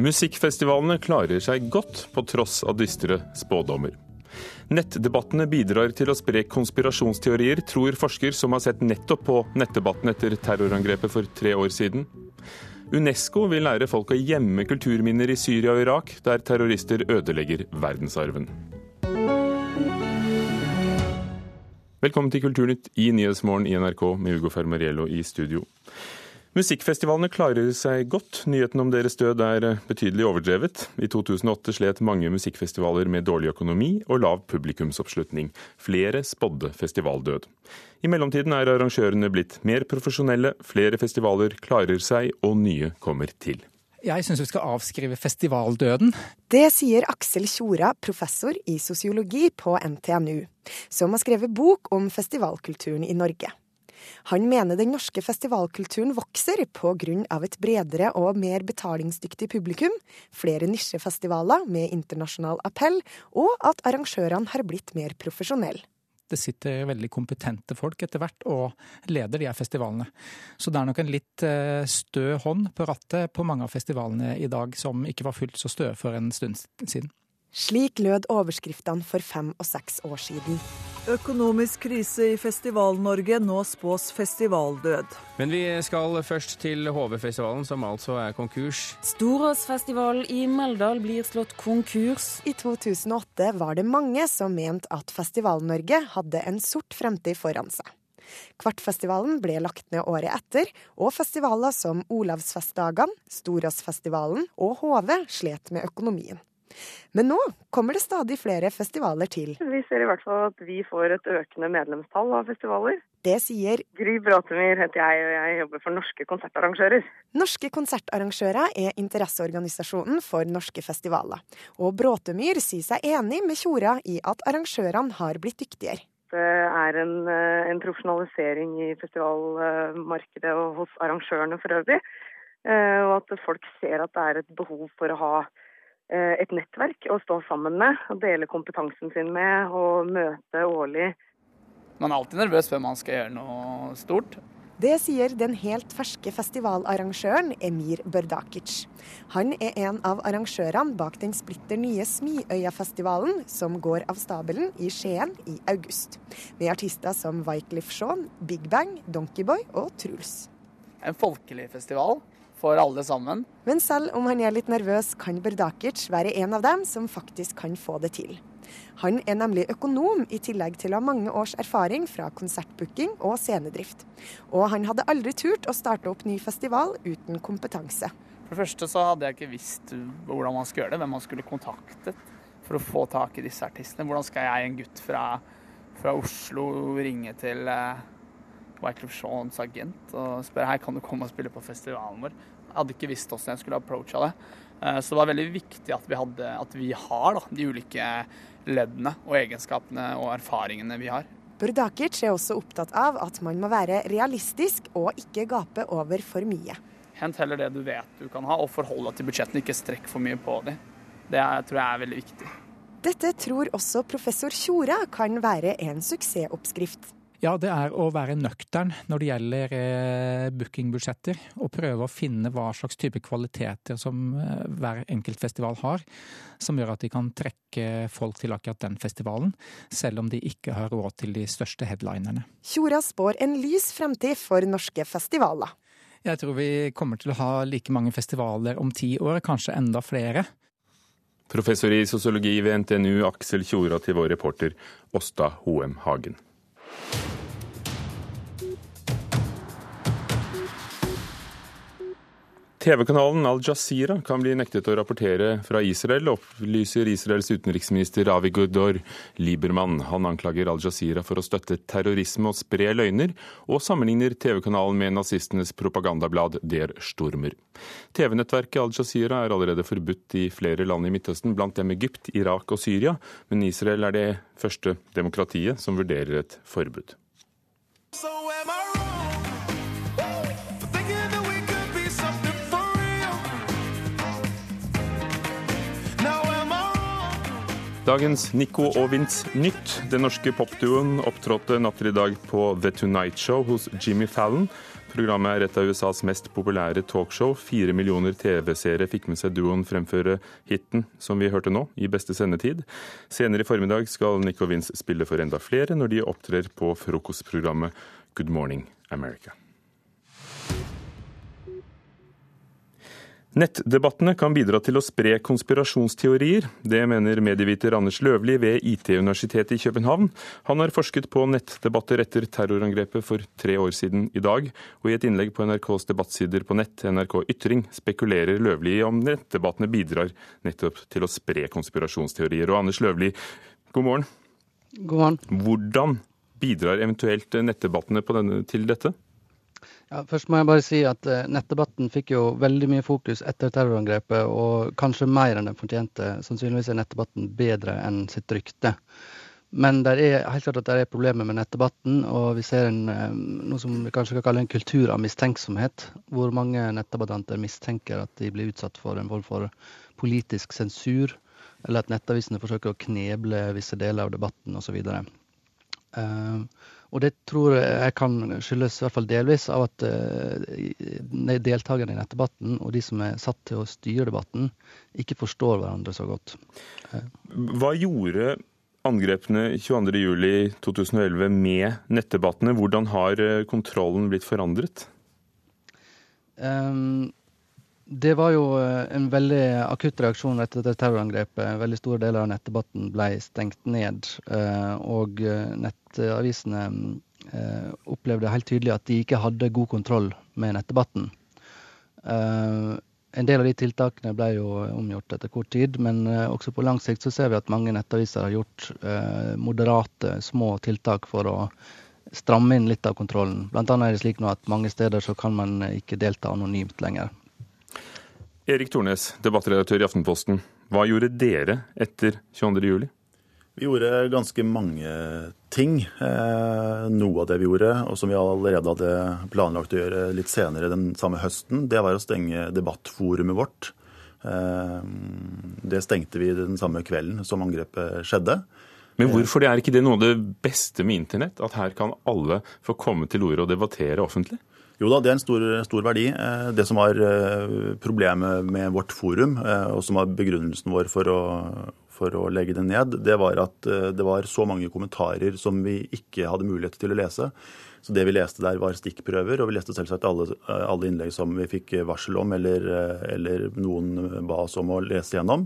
Musikkfestivalene klarer seg godt på tross av dystre spådommer. Nettdebattene bidrar til å spre konspirasjonsteorier, tror forsker som har sett nettopp på nettdebatten etter terrorangrepet for tre år siden. Unesco vil lære folk å gjemme kulturminner i Syria og Irak, der terrorister ødelegger verdensarven. Velkommen til Kulturnytt i Nyhetsmorgen i NRK med Hugo Fermariello i studio. Musikkfestivalene klarer seg godt. Nyheten om deres død er betydelig overdrevet. I 2008 slet mange musikkfestivaler med dårlig økonomi og lav publikumsoppslutning. Flere spådde festivaldød. I mellomtiden er arrangørene blitt mer profesjonelle, flere festivaler klarer seg og nye kommer til. Jeg syns vi skal avskrive festivaldøden. Det sier Aksel Tjora, professor i sosiologi på NTNU, som har skrevet bok om festivalkulturen i Norge. Han mener den norske festivalkulturen vokser pga. et bredere og mer betalingsdyktig publikum, flere nisjefestivaler med internasjonal appell, og at arrangørene har blitt mer profesjonelle. Det sitter veldig kompetente folk etter hvert og leder de her festivalene. Så det er nok en litt eh, stø hånd på rattet på mange av festivalene i dag, som ikke var fullt så støe for en stund siden. Slik lød overskriftene for fem og seks år siden. Økonomisk krise i Festival-Norge, nå spås festivaldød. Men vi skal først til HV-festivalen, som altså er konkurs. Storåsfestivalen i Meldal blir slått konkurs. I 2008 var det mange som mente at Festival-Norge hadde en sort fremtid foran seg. Kvartfestivalen ble lagt ned året etter, og festivaler som Olavsfestdagene, Storåsfestivalen og HV slet med økonomien. Men nå kommer det stadig flere festivaler til. Vi ser i hvert fall at vi får et økende medlemstall av festivaler. Det sier Gry Bratemyr heter jeg, og jeg jobber for Norske konsertarrangører. Norske konsertarrangører er interesseorganisasjonen for norske festivaler. Og Bråtemyr sier seg enig med Tjora i at arrangørene har blitt dyktigere. Det er en, eh, en profesjonalisering i festivalmarkedet og hos arrangørene for øvrig. Eh, og at folk ser at det er et behov for å ha et nettverk å stå sammen med og dele kompetansen sin med og møte årlig. Man er alltid nervøs før man skal gjøre noe stort. Det sier den helt ferske festivalarrangøren Emir Børdakic. Han er en av arrangørene bak den splitter nye Smiøyafestivalen, som går av stabelen i Skien i august. Med artister som Wycliffe Jean, Big Bang, Donkeyboy og Truls. En folkelig festival for alle sammen. Men selv om han er litt nervøs, kan Berdakic være en av dem som faktisk kan få det til. Han er nemlig økonom, i tillegg til å ha mange års erfaring fra konsertbooking og scenedrift. Og han hadde aldri turt å starte opp ny festival uten kompetanse. For det første så hadde jeg ikke visst hvordan man skulle gjøre det, hvem man skulle kontaktet for å få tak i disse artistene. Hvordan skal jeg, en gutt fra, fra Oslo, ringe til eh, Wyclef Shawns agent og spør hei, kan du komme og spille på festivalen vår. Jeg hadde ikke visst hvordan jeg skulle approacha det. Eh, så det var veldig viktig at vi, hadde, at vi har da, de ulike leddene og egenskapene og erfaringene vi har. Burdakic er også opptatt av at man må være realistisk og ikke gape over for mye. Hent heller det du vet du kan ha, og forhold deg til budsjettene. Ikke strekk for mye på dem. Det er, tror jeg er veldig viktig. Dette tror også professor Tjora kan være en suksessoppskrift. Ja, det er å være nøktern når det gjelder eh, bookingbudsjetter. Og prøve å finne hva slags type kvaliteter som eh, hver enkelt festival har. Som gjør at de kan trekke folk til akkurat den festivalen, selv om de ikke har råd til de største headlinerne. Tjora spår en lys fremtid for norske festivaler. Jeg tror vi kommer til å ha like mange festivaler om ti år, kanskje enda flere. Professor i sosiologi ved NTNU, Aksel Tjora, til vår reporter Åsta Hoem Hagen. TV-kanalen Al Jazeera kan bli nektet å rapportere fra Israel, opplyser Israels utenriksminister Avigdor Liebermann. Han anklager Al Jazeera for å støtte terrorisme og spre løgner, og sammenligner TV-kanalen med nazistenes propagandablad Der Stormer. TV-nettverket Al Jazeera er allerede forbudt i flere land i Midtøsten, blant dem Egypt, Irak og Syria, men Israel er det første demokratiet som vurderer et forbud. So Dagens Nico og Vince Nytt. Den norske popduoen opptrådte natt til i dag på The Tonight Show hos Jimmy Fallon. Programmet er et av USAs mest populære talkshow. Fire millioner TV-seere fikk med seg duoen fremføre hiten som vi hørte nå, i beste sendetid. Senere i formiddag skal Nico og Vince spille for enda flere når de opptrer på frokostprogrammet Good Morning America. Nettdebattene kan bidra til å spre konspirasjonsteorier. Det mener medieviter Anders Løvli ved IT-universitetet i København. Han har forsket på nettdebatter etter terrorangrepet for tre år siden i dag, og i et innlegg på NRKs debattsider på nett, NRK Ytring, spekulerer Løvli om nettdebattene bidrar nettopp til å spre konspirasjonsteorier. Og Anders Løvli, god morgen. God morgen. Hvordan bidrar eventuelt nettdebattene denne, til dette? Ja, først må jeg bare si at uh, Nettdebatten fikk jo veldig mye fokus etter terrorangrepet, og kanskje mer enn den fortjente. Sannsynligvis er nettdebatten bedre enn sitt rykte. Men det er helt klart at det er problemer med nettdebatten, og vi ser en, uh, noe som vi kanskje kan kalle en kultur av mistenksomhet, hvor mange nettdebattanter mistenker at de blir utsatt for en form for politisk sensur, eller at nettavisene forsøker å kneble visse deler av debatten osv. Uh, og det tror jeg kan skyldes i hvert fall delvis av at uh, deltakerne i nettdebatten og de som er satt til å styre debatten, ikke forstår hverandre så godt. Hva gjorde angrepene 22.07.2011 med nettdebattene? Hvordan har eh, kontrollen blitt forandret? Um, det var jo eh, en veldig akutt reaksjon etter dette terrorangrepet. Veldig store deler av nettdebatten ble stengt ned. Eh, og eh, nettavisene opplevde helt tydelig at de ikke hadde god kontroll med nettdebatten. En del av de tiltakene ble jo omgjort etter kort tid, men også på lang sikt så ser vi at mange nettaviser har gjort moderate, små tiltak for å stramme inn litt av kontrollen. Blant annet er det slik nå at mange steder så kan man ikke delta anonymt lenger. Erik Tornes, debattredaktør i Aftenposten. Hva gjorde dere etter 22.07? Vi gjorde ganske mange ting. Eh, noe av det vi gjorde, og som vi allerede hadde planlagt å gjøre litt senere den samme høsten, det var å stenge debattforumet vårt. Eh, det stengte vi den samme kvelden som angrepet skjedde. Men hvorfor er ikke det noe av det beste med internett? At her kan alle få komme til orde og debattere offentlig? Jo da, det er en stor, stor, verdi. Eh, det som var eh, problemet med vårt forum, eh, og som var begrunnelsen vår for å, for å legge det ned, det var at det var så mange kommentarer som vi ikke hadde mulighet til å lese. Så det vi leste der, var stikkprøver, og vi leste selvsagt alle, alle innlegg som vi fikk varsel om, eller, eller noen ba oss om å lese gjennom.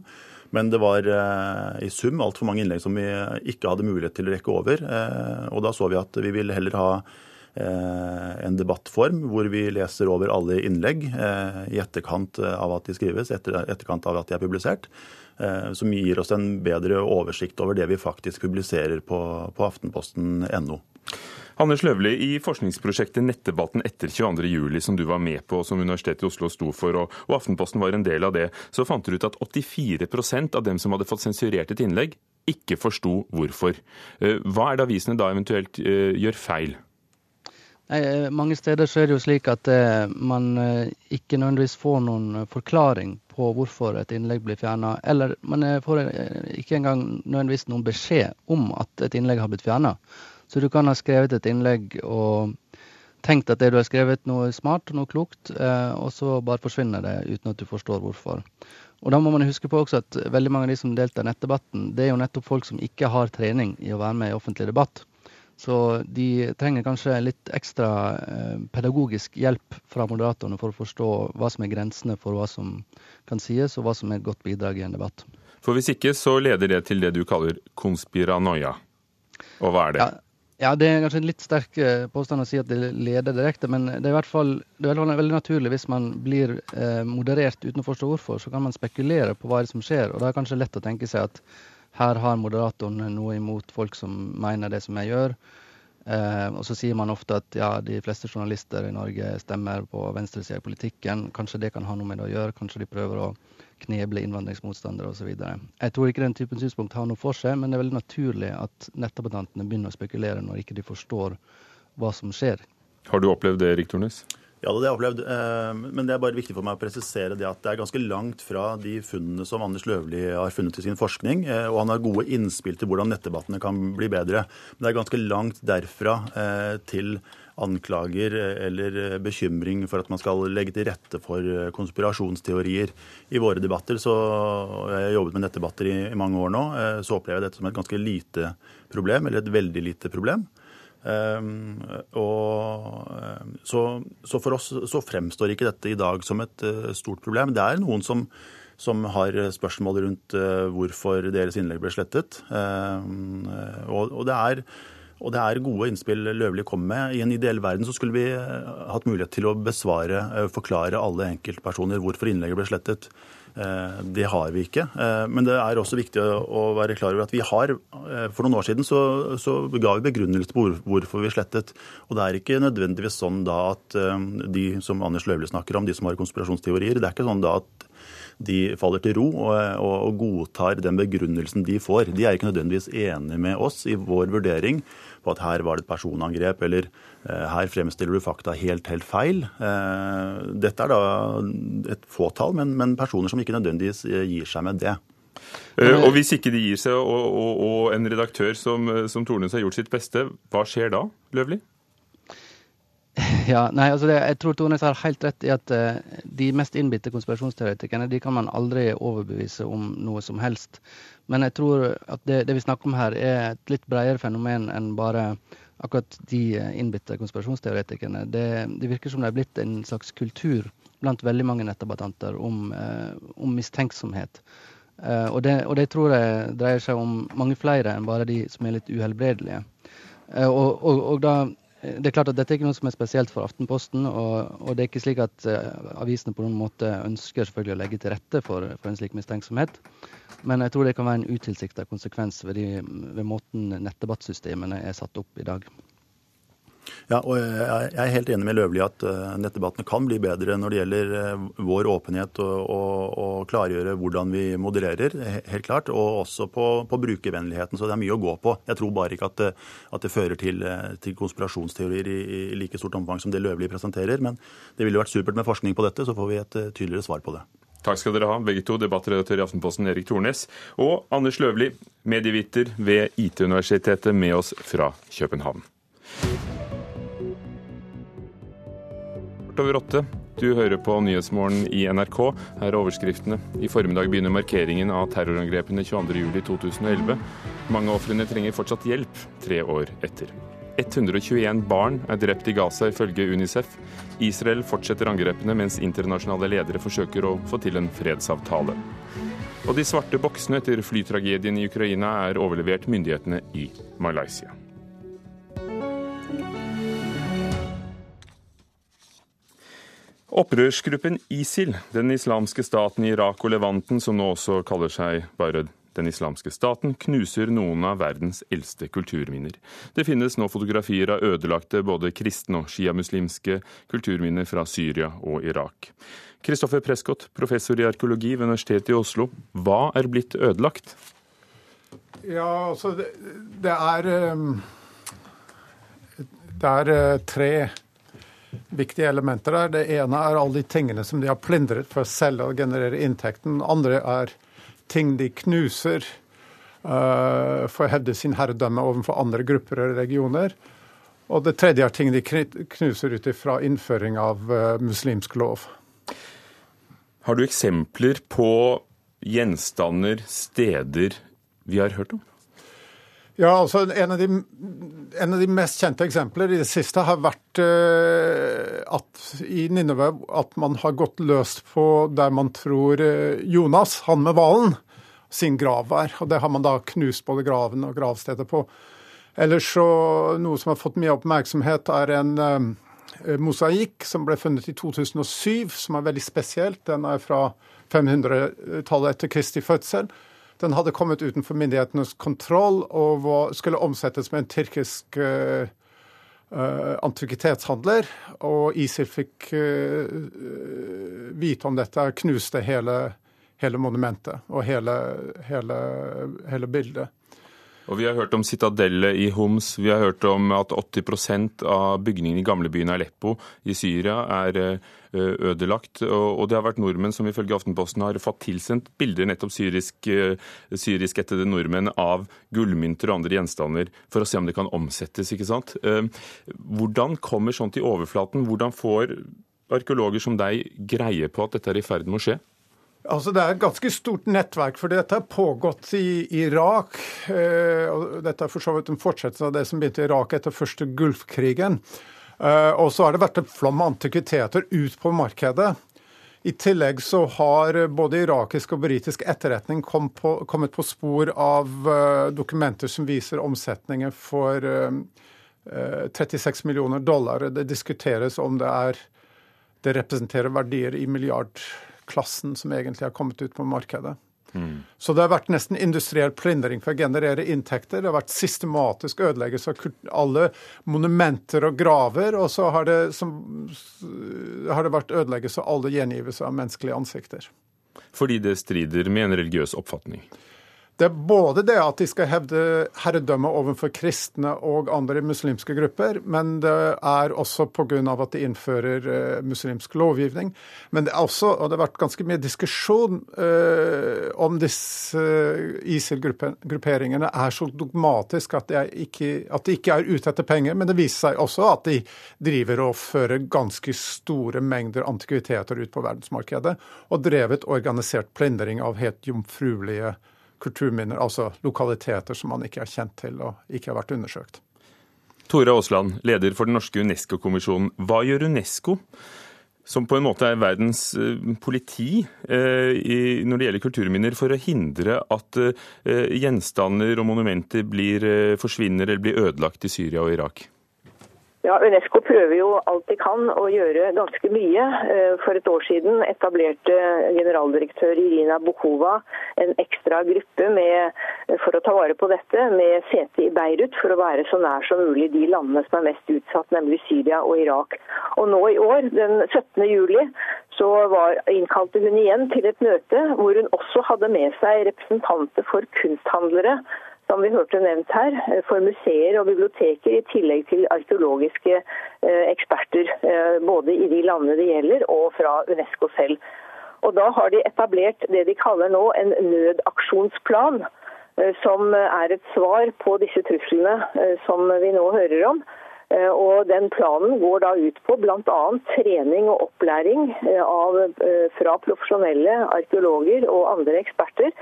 Men det var i sum altfor mange innlegg som vi ikke hadde mulighet til å rekke over. Og da så vi at vi ville heller ha en debattform hvor vi leser over alle innlegg eh, i etterkant av at de skrives, etter, etterkant av at de er publisert. Eh, som gir oss en bedre oversikt over det vi faktisk publiserer på, på aftenposten.no. Anders Løvli, i forskningsprosjektet Nettdebatten etter 22.07, som du var med på, som Universitetet i Oslo sto for, og, og Aftenposten var en del av det, så fant du ut at 84% av dem som hadde fått sensurert et innlegg, ikke forsto hvorfor. Hva er det avisene da eventuelt gjør feil? Eh, mange steder så er det jo slik at eh, man eh, ikke nødvendigvis får noen forklaring på hvorfor et innlegg blir fjerna. Eller man får ikke engang nødvendigvis noen beskjed om at et innlegg har blitt fjerna. Så du kan ha skrevet et innlegg og tenkt at det du har skrevet noe smart og noe klokt, og så bare forsvinner det uten at du forstår hvorfor. Og da må man huske på også at veldig mange av de som deltar i nettdebatten, det er jo nettopp folk som ikke har trening i å være med i offentlig debatt. Så de trenger kanskje litt ekstra eh, pedagogisk hjelp fra moderatorene for å forstå hva som er grensene for hva som kan sies, og hva som er et godt bidrag i en debatt. For hvis ikke, så leder det til det du kaller konspiranoia. Og hva er det? Ja, ja det er kanskje en litt sterk eh, påstand å si at det leder direkte, men det er i hvert fall, det er veldig naturlig hvis man blir eh, moderert uten å forstå hvorfor, så kan man spekulere på hva det er som skjer. Og da er det kanskje lett å tenke seg at her har moderatoren noe imot folk som mener det som jeg gjør. Eh, og så sier man ofte at ja, de fleste journalister i Norge stemmer på venstresida i politikken. Kanskje det kan ha noe med det å gjøre. Kanskje de prøver å kneble innvandringsmotstandere osv. Jeg tror ikke den typen synspunkt har noe for seg, men det er veldig naturlig at nettabatantene begynner å spekulere når ikke de forstår hva som skjer. Har du opplevd det, Rik Tornes? Ja, det har jeg opplevd. Eh, men det er bare viktig for meg å presisere det at det er ganske langt fra de funnene som Anders Løvli har funnet i sin forskning. Eh, og han har gode innspill til hvordan nettdebattene kan bli bedre. Men det er ganske langt derfra eh, til anklager eller bekymring for at man skal legge til rette for konspirasjonsteorier. I våre debatter, så jeg har jobbet med nettdebatter i, i mange år nå, så opplever jeg dette som et ganske lite problem, eller et veldig lite problem. Um, og, så, så, for oss så fremstår ikke dette i dag som et uh, stort problem. Det er noen som, som har spørsmål rundt uh, hvorfor deres innlegg ble slettet. Um, og, og, det er, og, det er, gode innspill Løvli kom med. I en ideell verden så skulle vi uh, hatt mulighet til å besvare, forklare alle enkeltpersoner hvorfor innlegget ble slettet. Eh, det har vi ikke. Eh, men det er også viktig å være klar over at vi har eh, For noen år siden så, så ga vi begrunnelse på hvorfor vi slettet. Og det er ikke nødvendigvis sånn da at de som Anders Løvli snakker om, de som har konspirasjonsteorier, det er ikke sånn da at de faller til ro og, og, og godtar den begrunnelsen de får. De er ikke nødvendigvis enige med oss i vår vurdering på at her var det et personangrep, eller eh, her fremstiller du fakta helt, helt feil. Eh, dette er da et fåtall, men, men personer som ikke nødvendigvis eh, gir seg med det. Og Hvis ikke de gir seg, og, og, og en redaktør som, som Tornes har gjort sitt beste, hva skjer da, Løvli? Ja, nei, altså det, Jeg tror Tornes har helt rett i at uh, de mest innbitte konspirasjonsteoretikerne de kan man aldri overbevise om noe som helst. Men jeg tror at det, det, vi snakker om her, er et litt bredere fenomen enn bare akkurat de eh, innbitte konspirasjonsteoretikerne. Det, det, virker som det er blitt en slags kultur blant veldig mange nettdebattanter om, uh, om mistenksomhet. Uh, og, det, og, det, tror jeg dreier seg om mange flere enn bare de som er litt uhelbredelige. Og, og, og, da det er klart at Dette er ikke noe som er spesielt for Aftenposten. Og, og det er ikke slik at uh, avisene på noen måte ønsker selvfølgelig å legge til rette for, for, en slik mistenksomhet. Men jeg tror det kan være en utilsikta konsekvens ved, de, ved måten nettdebattsystemene er satt opp i dag. Ja, og Jeg er helt enig med Løvli at eh, nettdebattene kan bli bedre når det gjelder eh, vår åpenhet og, og, og klargjøre hvordan vi modererer, helt klart. Og også på, på, brukervennligheten. Så det er mye å gå på. Jeg tror bare ikke at det, at det fører til, eh, til konspirasjonsteorier i, i, like stort omfang som det Løvli presenterer. Men det ville vært supert med forskning på dette, så får vi et tydeligere svar på det. Takk skal dere ha, begge to, debattredaktør i Aftenposten Erik Tornes og Anders Løvli, medieviter ved IT-universitetet, med oss fra København. Kvart over åtte. Du hører på Nyhetsmorgen i NRK. Her er overskriftene. I formiddag begynner markeringen av terrorangrepene 22.07.2011. Mange av ofrene trenger fortsatt hjelp tre år etter. 121 barn er drept i Gaza, ifølge Unicef. Israel fortsetter angrepene, mens internasjonale ledere forsøker å få til en fredsavtale. Og de svarte boksene etter flytragedien i Ukraina er overlevert myndighetene i Malaysia. Opprørsgruppen ISIL, den islamske staten i Irak og Levanten, som nå også kaller seg bare den islamske staten, knuser noen av verdens eldste kulturminner. Det finnes nå fotografier av ødelagte både kristne og sjiamuslimske kulturminner fra Syria og Irak. Kristoffer Prescott, professor i arkeologi ved Universitetet i Oslo. Hva er blitt ødelagt? Ja, altså det, det er eh, Det er eh, tre viktige elementer der. Det ene er alle de tingene som de har plyndret for å selge og generere inntekten. Andre er ting de knuser uh, for å hevde sin herredømme overfor andre grupper og regioner. Og det tredje er ting de knuser ut ifra innføring av uh, muslimsk lov. Har du eksempler på gjenstander, steder vi har hørt om? Ja, altså en av, de, en av, de, mest kjente eksempler i det siste har vært uh, at i Ninneve at man har gått løst på der man tror uh, Jonas, han med hvalen, sin grav er. Og det har man da knust både graven og gravstedet på. Ellers så Noe som har fått mye oppmerksomhet, er en uh, mosaikk som ble funnet i 2007, som er veldig spesielt. Den er fra 500-tallet etter Kristi fødsel. Den hadde kommet utenfor myndighetenes kontroll og skulle omsettes med en tyrkisk uh, uh, antikvitetshandler. Og ISIL fikk uh, vite om dette, knuste hele, hele monumentet og hele, hele, hele bildet. Og Vi har hørt om citadellet i Homs, vi har hørt om at 80% av bygningene i gamlebyen Aleppo i Syria er eh, ødelagt. Og det har vært nordmenn som ifølge Aftenposten har fått tilsendt bilder, nettopp syrisk, etter det nordmenn, av gullmynter og andre gjenstander for å se om det kan omsettes. ikke sant? Eh, hvordan kommer sånt i overflaten? Hvordan får arkeologer som deg greie på at dette er i ferd med å skje? Altså Det er et ganske stort nettverk, for dette har pågått i Irak. Eh, og Dette er for så vidt en fortsettelse av det som begynte i Irak etter første Gulfkrigen. Eh, og så har det vært en flom av antikviteter ut på markedet. I tillegg så har både irakisk og britisk etterretning kom på, kommet på spor av uh, dokumenter som viser omsetninger for uh, uh, 36 millioner dollar. Det diskuteres om det, er, det representerer verdier i milliard klassen som egentlig har kommet ut på markedet. Mm. Så det har vært nesten industriell plyndring for å generere inntekter. Det har vært systematisk ødeleggelse av alle monumenter og graver. Og så har det, som, har det vært ødeleggelse av alle gjengivelser av menneskelige ansikter. Fordi det strider med en religiøs oppfatning? Det er både det at de skal hevde herredømme overfor kristne og andre muslimske grupper, men det er også pga. at de innfører uh, muslimsk lovgivning. Men det er også, og det har vært ganske mye diskusjon uh, om disse uh, ISIL-grupperingene er så dogmatiske at, at, de ikke er ute etter penger. Men det viser seg også at de driver og fører ganske store mengder antikviteter ut på verdensmarkedet, og drevet organisert plyndring av helt jomfruelige kulturminner, altså lokaliteter som man ikke er kjent til og ikke har vært undersøkt. Tore Aasland, leder for den norske UNESCO-kommisjonen. Hva gjør UNESCO, som på en måte er verdens eh, politi eh, når det gjelder kulturminner, for å hindre at eh, gjenstander og monumenter blir, forsvinner eller blir ødelagt i Syria og Irak? Ja, Unesco prøver jo alt de kan å gjøre ganske mye. Eh, for et år siden etablerte generaldirektør Irina Bukhova en ekstra gruppe med, for å ta vare på dette, med sete i Beirut, for å være så nær som mulig de landene som er mest utsatt, nemlig Syria og Irak. Og nå i år, den 17. juli, så var, innkalte hun igjen til et møte hvor hun også hadde med seg representanter for kunsthandlere som vi hørte nevnt her, eh, for museer og biblioteker, i tillegg til arkeologiske eh, eksperter. Eh, både i de landene det gjelder, og fra Unesco selv. Og Da har de etablert det de kaller nå en nødaksjonsplan, som er et svar på disse truslene som vi nå hører om. Og den Planen går da ut på bl.a. trening og opplæring av, fra profesjonelle arkeologer og andre eksperter,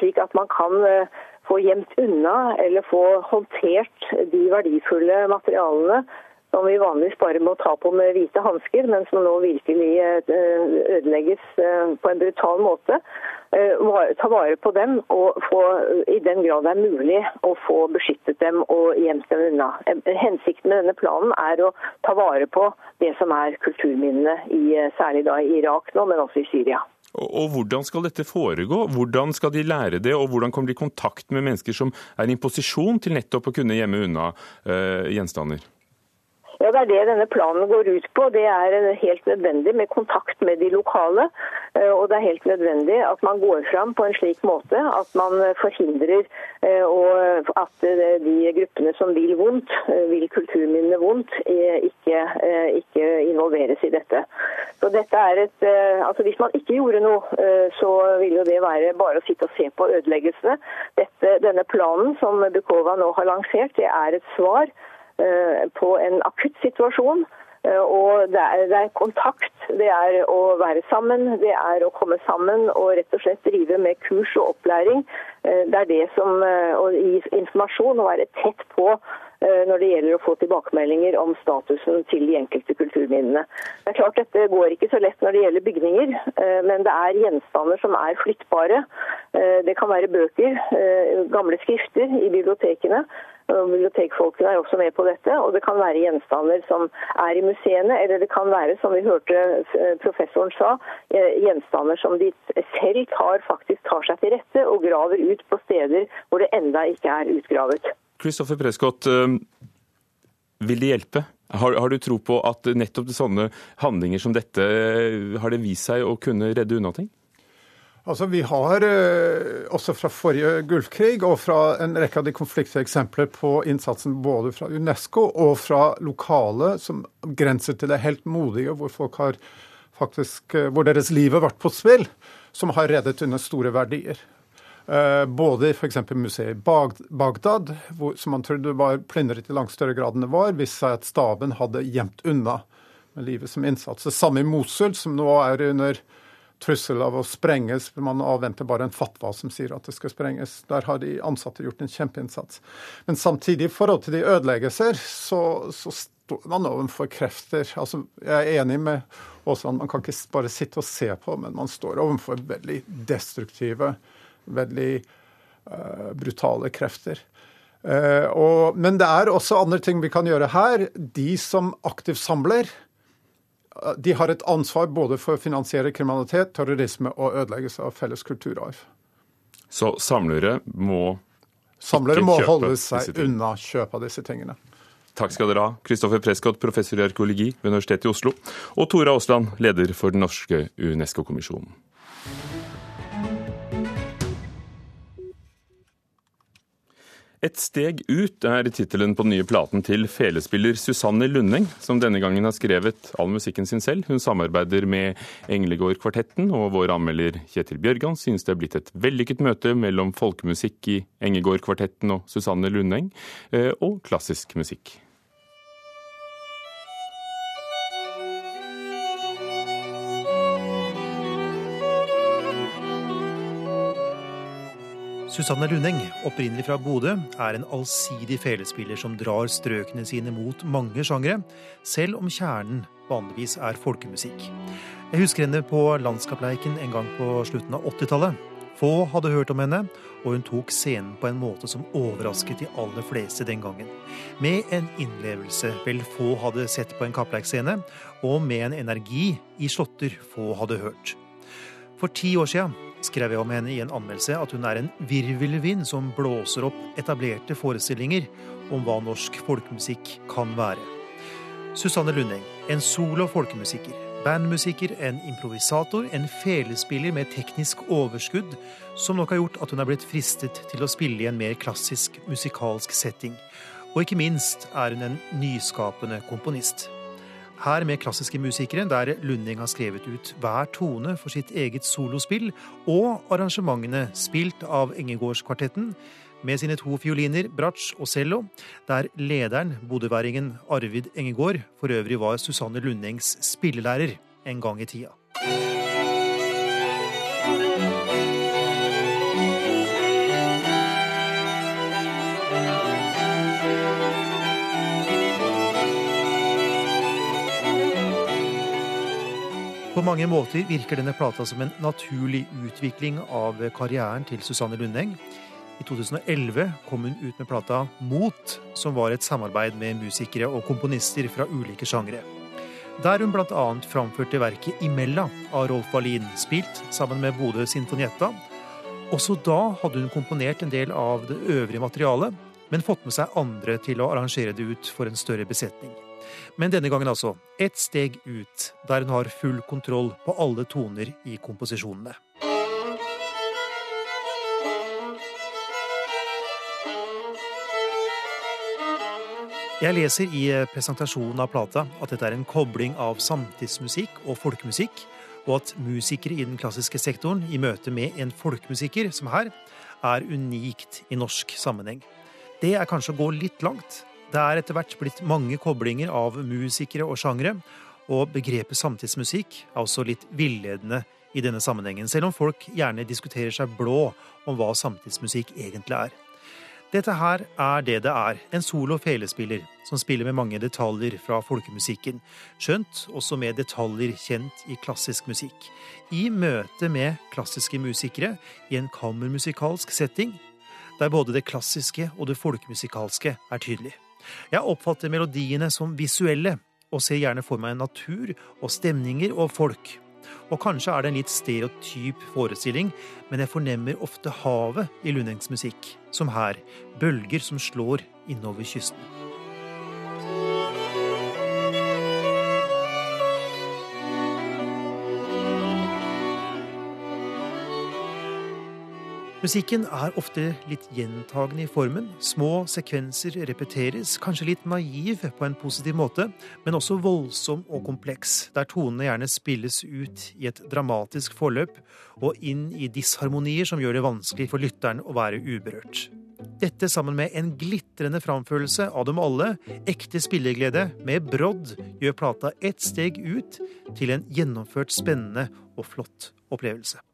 slik at man kan få gjemt unna eller få håndtert de verdifulle materialene som vi vanligvis bare må ta på med hvite hansker, men som nå virkelig eh, ødelegges eh, på en brutal måte. Eh, ta vare på dem og få, i den grad det er mulig, å få beskyttet dem og gjemt dem unna. Hensikten med denne planen er å ta vare på det som er kulturminnene, særlig i Irak nå, men også i Syria. Og Hvordan skal dette foregå? Hvordan skal de lære det, og hvordan kommer de i kontakt med mennesker som er i en posisjon til nettopp å kunne gjemme unna uh, gjenstander? Ja, Det er det denne planen går ut på. Det er helt nødvendig med kontakt med de lokale. Eh, og det er helt nødvendig at man går fram på en slik måte at man forhindrer eh, at de gruppene som vil vondt, eh, vil kulturminnene vondt, ikke, ikke involveres i dette. Så dette er et, altså Hvis man ikke gjorde noe, så ville jo det være bare å sitte og se på ødeleggelsene. Dette, denne planen som Bukova nå har lansert, det er et svar Eh, på en akutt situasjon. Eh, og det er, det er, kontakt, det er å være sammen, det er å komme sammen og rett og slett drive med kurs og opplæring. Eh, det er det som å gi informasjon og være tett på når det gjelder å få tilbakemeldinger om statusen til de enkelte kulturminnene. Det er klart Dette går ikke så lett når det gjelder bygninger, men det er gjenstander som er flyttbare. Det kan være bøker, gamle skrifter i bibliotekene. Bibliotekfolkene er også med på dette. Og det kan være gjenstander som er i museene, eller det kan være, som vi hørte eh, professoren sa, eh, gjenstander som de selv tar, faktisk tar seg til rette og graver ut på steder hvor det enda ikke er utgravet. Kristoffer Prescott, eh, vil det hjelpe? Har, har, du tro på at nettopp sånne handlinger som dette har det vist seg å kunne redde unna ting? Altså, Vi har eh, også fra forrige Gulfkrig og fra en rekke av de konfliktige eksempler på innsatsen både fra UNESCO og fra lokale som grenser til det helt modige, hvor folk har faktisk, eh, hvor deres liv har vært på spill, som har reddet under store verdier. Eh, både i f.eks. museet i Bagdad, som man trodde var plyndret i langt større grad enn det var, viste seg at staben hadde gjemt unna med livet som innsats. Det samme i Mosul, som nå er under trussel av å sprenges. Man avventer bare en fatwa som sier at det skal sprenges. Der har de ansatte gjort en kjempeinnsats. Men samtidig, i forhold til de ødeleggelser, så, så står man overfor krefter. Altså, jeg er enig med Aasland, man kan ikke bare sitte og se på, men man står overfor veldig destruktive, veldig uh, brutale krefter. Uh, og, men det er også andre ting vi kan gjøre her. De som aktivt samler, de har et ansvar både for å finansiere kriminalitet, terrorisme og ødeleggelse av felles kulturarv. Så samlere må Samlere må holde seg unna kjøp av disse tingene. Takk skal dere ha, Kristoffer Prescott, professor i arkeologi ved Universitetet i Oslo, og Tora Aasland, leder for den norske UNESCO-kommisjonen. Et steg ut er tittelen på den nye platen til felespiller Susanne Lundeng, som denne gangen har skrevet all musikken sin selv. Hun samarbeider med Englegård-kvartetten, og vår anmelder Kjetil Bjørgan synes det er blitt et vellykket møte mellom folkemusikk i Engegård-kvartetten og Susanne Lundeng, eh, og klassisk musikk. Susanne Lundeng, opprinnelig fra Bodø, er en allsidig felespiller som drar strøkene sine mot mange sjangre, selv om kjernen vanligvis er folkemusikk. Jeg husker henne på Landskapleiken en gang på slutten av 80-tallet. Få hadde hørt om henne, og hun tok scenen på en måte som overrasket de aller fleste den gangen. Med en innlevelse vel få hadde sett på en kappleikscene, og med en energi i slåtter få hadde hørt. For ti år siden skrev jeg om henne i en anmeldelse at hun er en virvelvind som blåser opp etablerte forestillinger om hva norsk folkemusikk kan være. Susanne Lundeng, en solo folkemusiker. Bandmusiker, en improvisator, en felespiller med teknisk overskudd, som nok har gjort at hun er blitt fristet til å spille i en mer klassisk musikalsk setting. Og ikke minst er hun en nyskapende komponist. Her med klassiske musikere, der Lunding har skrevet ut hver tone for sitt eget solospill, og arrangementene spilt av Engegårdskvartetten med sine to fioliner, bratsj og cello, der lederen, bodøværingen Arvid Engegård, for øvrig var Susanne Lundings spillelærer en gang i tida. På mange måter virker denne plata som en naturlig utvikling av karrieren til Susanne Lundeng. I 2011 kom hun ut med plata Mot, som var et samarbeid med musikere og komponister fra ulike sjangre. Der hun bl.a. framførte verket Imella av Rolf Wallin, spilt sammen med Bodø Sinfonietta. Også da hadde hun komponert en del av det øvrige materialet, men fått med seg andre til å arrangere det ut for en større besetning. Men denne gangen altså ett steg ut, der hun har full kontroll på alle toner i komposisjonene. Jeg leser i eh, presentasjonen av plata at dette er en kobling av samtidsmusikk og folkemusikk, og at musikere i den klassiske sektoren i møte med en folkemusiker, som her, er unikt i norsk sammenheng. Det er kanskje å gå litt langt, det er etter hvert blitt mange koblinger av musikere og sjangre, og begrepet samtidsmusikk er også litt villedende i denne sammenhengen, selv om folk gjerne diskuterer seg blå om hva samtidsmusikk egentlig er. Dette her er det det er, en solo felespiller som spiller med mange detaljer fra folkemusikken, skjønt også med detaljer kjent i klassisk musikk. I møte med klassiske musikere i en kammermusikalsk setting, der både det klassiske og det folkemusikalske er tydelig. Jeg oppfatter melodiene som visuelle, og ser gjerne for meg natur og stemninger og folk. Og kanskje er det en litt stereotyp forestilling, men jeg fornemmer ofte havet i Lundengs musikk, som her, bølger som slår innover kysten. Musikken er ofte litt gjentagende i formen. Små sekvenser repeteres, kanskje litt naiv på en positiv måte, men også voldsom og kompleks, der tonene gjerne spilles ut i et dramatisk forløp og inn i disharmonier som gjør det vanskelig for lytteren å være uberørt. Dette sammen med en glitrende framførelse av dem alle, ekte spilleglede med brodd, gjør plata ett steg ut til en gjennomført spennende og flott opplevelse.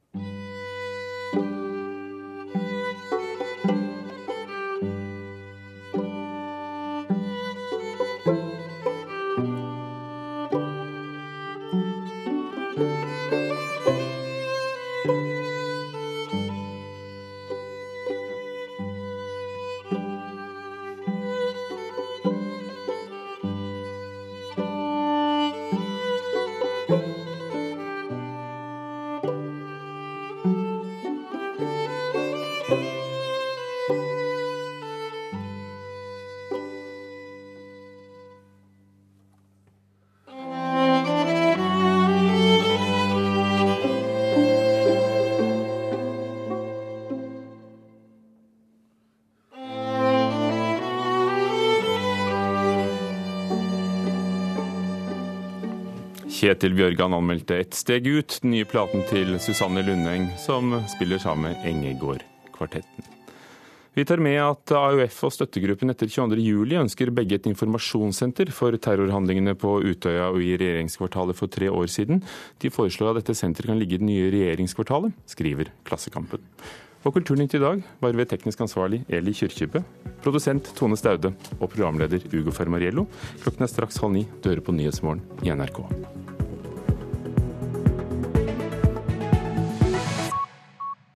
Kjetil Bjørgan anmeldte ett steg ut, den nye platen til Susanne Lundeng, som spiller sammen med Engegård-kvartetten. Vi tar med at AUF og støttegruppen etter 22.07 ønsker begge et informasjonssenter for terrorhandlingene på Utøya og i regjeringskvartalet for tre år siden. De foreslår at dette senteret kan ligge i det nye regjeringskvartalet, skriver Klassekampen. Og Kulturnytt i dag var ved teknisk ansvarlig Eli Kyrkjebø, produsent Tone Staude og programleder Ugo Fermariello. Klokken er straks halv ni. Du hører på Nyhetsmorgen i NRK.